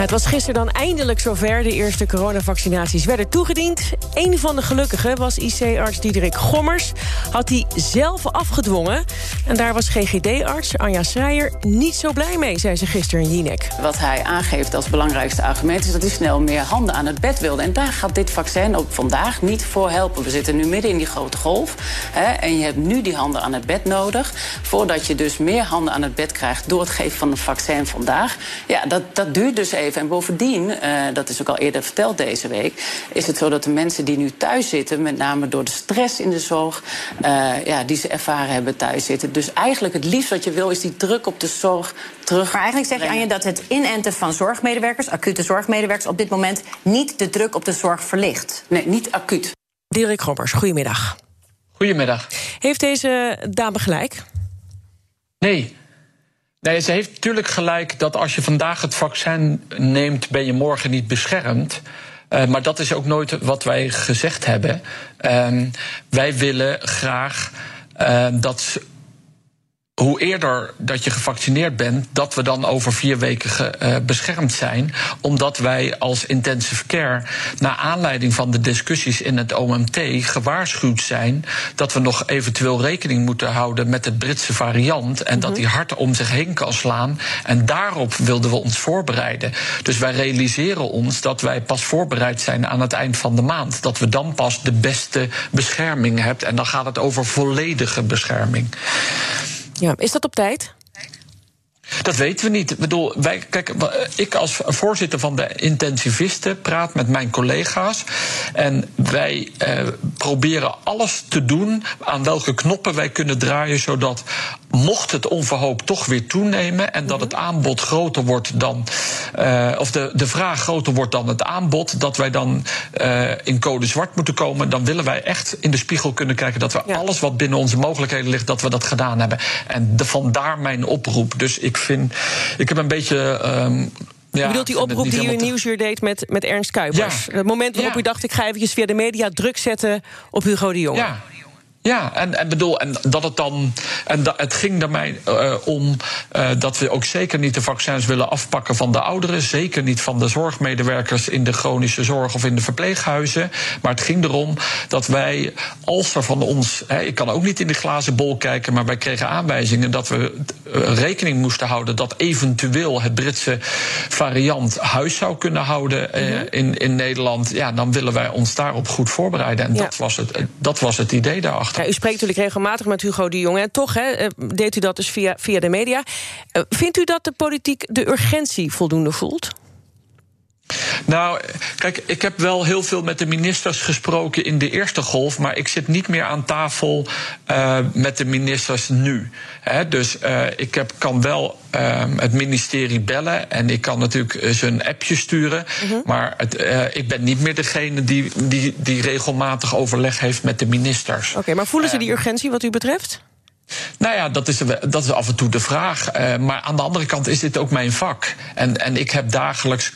Het was gisteren dan eindelijk zover. De eerste coronavaccinaties werden toegediend. Een van de gelukkigen was IC-arts Diederik Gommers. Had hij zelf afgedwongen. En daar was GGD-arts Anja Schreier niet zo blij mee, zei ze gisteren in Jinek. Wat hij aangeeft als belangrijkste argument is dat hij snel meer handen aan het bed wilde. En daar gaat dit vaccin ook vandaag niet voor helpen. We zitten nu midden in die grote golf. Hè, en je hebt nu die handen aan het bed nodig. Voordat je dus meer handen aan het bed krijgt door het geven van een vaccin vandaag. Ja, dat, dat duurt dus even. En bovendien, uh, dat is ook al eerder verteld deze week, is het zo dat de mensen die nu thuis zitten, met name door de stress in de zorg, uh, ja, die ze ervaren hebben thuis zitten. Dus eigenlijk het liefst wat je wil is die druk op de zorg terug. Maar eigenlijk zeg je aan je dat het inenten van zorgmedewerkers, acute zorgmedewerkers, op dit moment niet de druk op de zorg verlicht. Nee, niet acuut. Dirk Robbers, goedemiddag. Goedemiddag. Heeft deze dame gelijk? Nee. Nee, ze heeft natuurlijk gelijk dat als je vandaag het vaccin neemt, ben je morgen niet beschermd. Uh, maar dat is ook nooit wat wij gezegd hebben. Uh, wij willen graag uh, dat hoe eerder dat je gevaccineerd bent, dat we dan over vier weken uh, beschermd zijn. Omdat wij als intensive care, naar aanleiding van de discussies in het OMT, gewaarschuwd zijn dat we nog eventueel rekening moeten houden met het Britse variant. En dat die hard om zich heen kan slaan. En daarop wilden we ons voorbereiden. Dus wij realiseren ons dat wij pas voorbereid zijn aan het eind van de maand. Dat we dan pas de beste bescherming hebben. En dan gaat het over volledige bescherming. Ja, is dat op tijd? Dat weten we niet. Ik bedoel, wij, kijk, ik als voorzitter van de intensivisten praat met mijn collega's. En wij eh, proberen alles te doen aan welke knoppen wij kunnen draaien, zodat mocht het onverhoopt toch weer toenemen en dat het aanbod groter wordt dan, uh, of de, de vraag groter wordt dan het aanbod, dat wij dan uh, in code zwart moeten komen, dan willen wij echt in de spiegel kunnen kijken dat we ja. alles wat binnen onze mogelijkheden ligt, dat we dat gedaan hebben. En de, vandaar mijn oproep. Dus ik vind, ik heb een beetje. Um, ja, bedoelt die oproep die u in Nieuwsuur deed met, met Ernst Kuipers? Ja. Het moment waarop ja. u dacht, ik ga eventjes via de media druk zetten op Hugo de Jonge. Ja. Ja, en, en bedoel, en dat het dan. En het ging er mij uh, om uh, dat we ook zeker niet de vaccins willen afpakken van de ouderen. Zeker niet van de zorgmedewerkers in de chronische zorg of in de verpleeghuizen. Maar het ging erom dat wij, als er van ons. Hè, ik kan ook niet in de glazen bol kijken, maar wij kregen aanwijzingen dat we uh, rekening moesten houden dat eventueel het Britse variant huis zou kunnen houden -hmm. in, in Nederland. Ja, dan willen wij ons daarop goed voorbereiden. En ja. dat, was het, dat was het idee daarachter. U spreekt natuurlijk regelmatig met Hugo de Jonge. En toch hè, deed u dat dus via, via de media. Vindt u dat de politiek de urgentie voldoende voelt? Nou, kijk, ik heb wel heel veel met de ministers gesproken in de eerste golf, maar ik zit niet meer aan tafel uh, met de ministers nu. He, dus uh, ik heb, kan wel uh, het ministerie bellen en ik kan natuurlijk ze een appje sturen, uh -huh. maar het, ik ben niet meer degene die, die, die regelmatig overleg heeft met de ministers. Oké, okay, maar voelen ze die urgentie wat u betreft? Nou ja, dat is, dat is af en toe de vraag. Uh, maar aan de andere kant is dit ook mijn vak. En, en ik heb dagelijks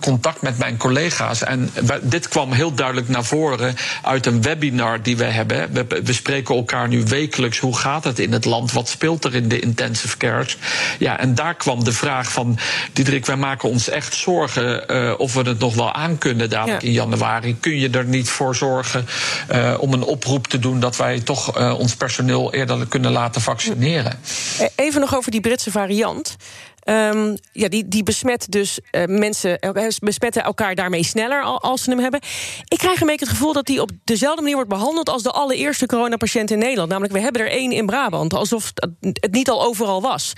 contact met mijn collega's. En dit kwam heel duidelijk naar voren uit een webinar die we hebben. We, we spreken elkaar nu wekelijks. Hoe gaat het in het land? Wat speelt er in de intensive cares? Ja, en daar kwam de vraag van... Diederik, wij maken ons echt zorgen uh, of we het nog wel aan kunnen dadelijk ja. in januari. Kun je er niet voor zorgen uh, om een oproep te doen... dat wij toch ons personeel eerder kunnen kunnen vaccineren. Even nog over die Britse variant. Um, ja, die, die besmet dus uh, mensen, besmetten elkaar daarmee sneller als ze hem hebben. Ik krijg een beetje het gevoel dat die op dezelfde manier wordt behandeld als de allereerste coronapatiënt in Nederland. Namelijk, we hebben er één in Brabant, alsof het niet al overal was.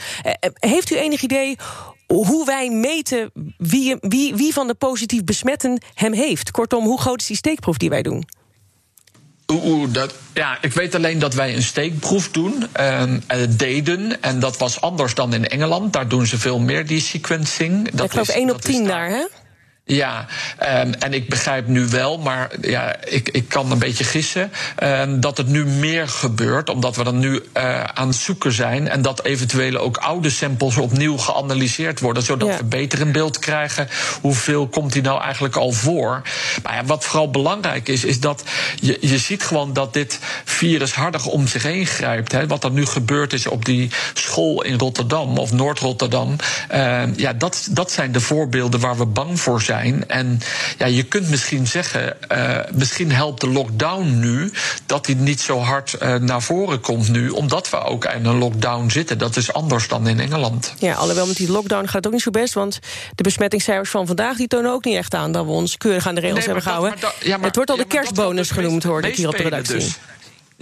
Heeft u enig idee hoe wij meten wie, wie, wie van de positief besmetten hem heeft? Kortom, hoe groot is die steekproef die wij doen? Dat, ja, ik weet alleen dat wij een steekproef doen, uh, deden. En dat was anders dan in Engeland. Daar doen ze veel meer die sequencing. Dat ik geloof 1 op 10 daar, hè? Ja, um, en ik begrijp nu wel, maar ja, ik, ik kan een beetje gissen um, dat het nu meer gebeurt, omdat we dan nu uh, aan het zoeken zijn en dat eventueel ook oude samples opnieuw geanalyseerd worden, zodat ja. we beter in beeld krijgen hoeveel komt die nou eigenlijk al voor. Maar ja, wat vooral belangrijk is, is dat je, je ziet gewoon dat dit virus harder om zich heen grijpt. Hè. Wat er nu gebeurd is op die school in Rotterdam of Noord-Rotterdam, uh, ja, dat, dat zijn de voorbeelden waar we bang voor zijn. En ja, je kunt misschien zeggen, uh, misschien helpt de lockdown nu dat die niet zo hard uh, naar voren komt nu, omdat we ook in een lockdown zitten. Dat is anders dan in Engeland. Ja, alhoewel met die lockdown gaat het ook niet zo best, want de besmettingscijfers van vandaag die tonen ook niet echt aan dat we ons keurig aan de regels nee, hebben gehouden. Dat, ja, maar, het wordt al ja, de kerstbonus genoemd, hoorde ik hier op de redactie. Dus.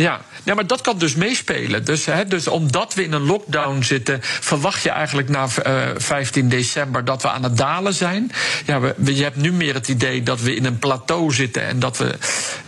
Ja. ja, maar dat kan dus meespelen. Dus, hè, dus omdat we in een lockdown zitten, verwacht je eigenlijk na uh, eh, 15 december dat we aan het dalen zijn. Ja, we, je hebt nu meer het idee dat we in een plateau zitten en dat we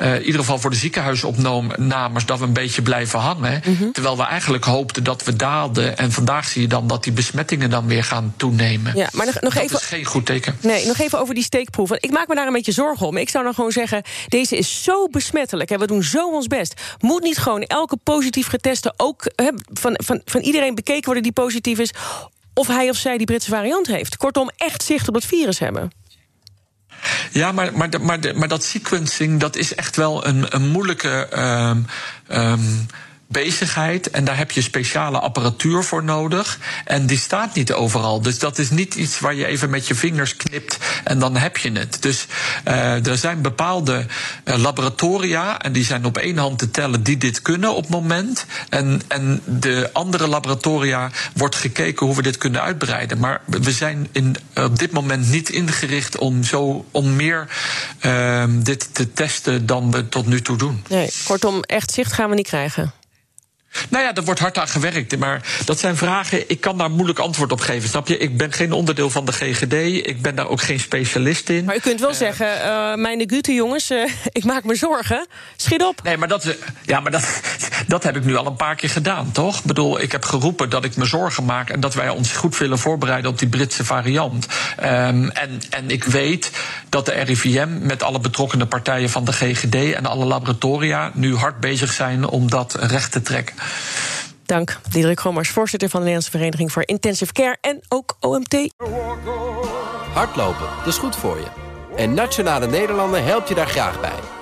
uh, in ieder geval voor de ziekenhuisopnames dat we een beetje blijven hangen. Mm -hmm. Terwijl we eigenlijk hoopten dat we daalden. En vandaag zie je dan dat die besmettingen dan weer gaan toenemen. Ja, maar nog, nog dat even, is geen goed teken. Nee, nog even over die steekproeven. Ik maak me daar een beetje zorgen om. Ik zou dan gewoon zeggen: deze is zo besmettelijk en we doen zo ons best. Niet gewoon elke positief geteste ook van, van, van iedereen bekeken worden die positief is, of hij of zij die Britse variant heeft? Kortom, echt zicht op het virus hebben. Ja, maar, maar, maar, maar dat sequencing, dat is echt wel een, een moeilijke. Um, um, bezigheid. En daar heb je speciale apparatuur voor nodig. En die staat niet overal. Dus dat is niet iets waar je even met je vingers knipt en dan heb je het. Dus uh, er zijn bepaalde uh, laboratoria, en die zijn op één hand te tellen, die dit kunnen op het moment. En, en de andere laboratoria wordt gekeken hoe we dit kunnen uitbreiden. Maar we zijn in, op dit moment niet ingericht om, zo, om meer uh, dit te testen dan we tot nu toe doen. Nee, kortom, echt zicht gaan we niet krijgen. Nou ja, er wordt hard aan gewerkt. Maar dat zijn vragen, ik kan daar moeilijk antwoord op geven. Snap je? Ik ben geen onderdeel van de GGD. Ik ben daar ook geen specialist in. Maar u kunt wel uh, zeggen, uh, mijn Gute jongens, uh, ik maak me zorgen. Schiet op. Nee, maar, dat, ja, maar dat, dat heb ik nu al een paar keer gedaan, toch? Ik bedoel, ik heb geroepen dat ik me zorgen maak... en dat wij ons goed willen voorbereiden op die Britse variant. Um, en, en ik weet dat de RIVM met alle betrokkenen partijen van de GGD... en alle laboratoria nu hard bezig zijn om dat recht te trekken. Dank, Diederik Gommers, voorzitter van de Nederlandse Vereniging voor Intensive Care en ook OMT. Hardlopen, dat is goed voor je. En Nationale Nederlanden helpt je daar graag bij.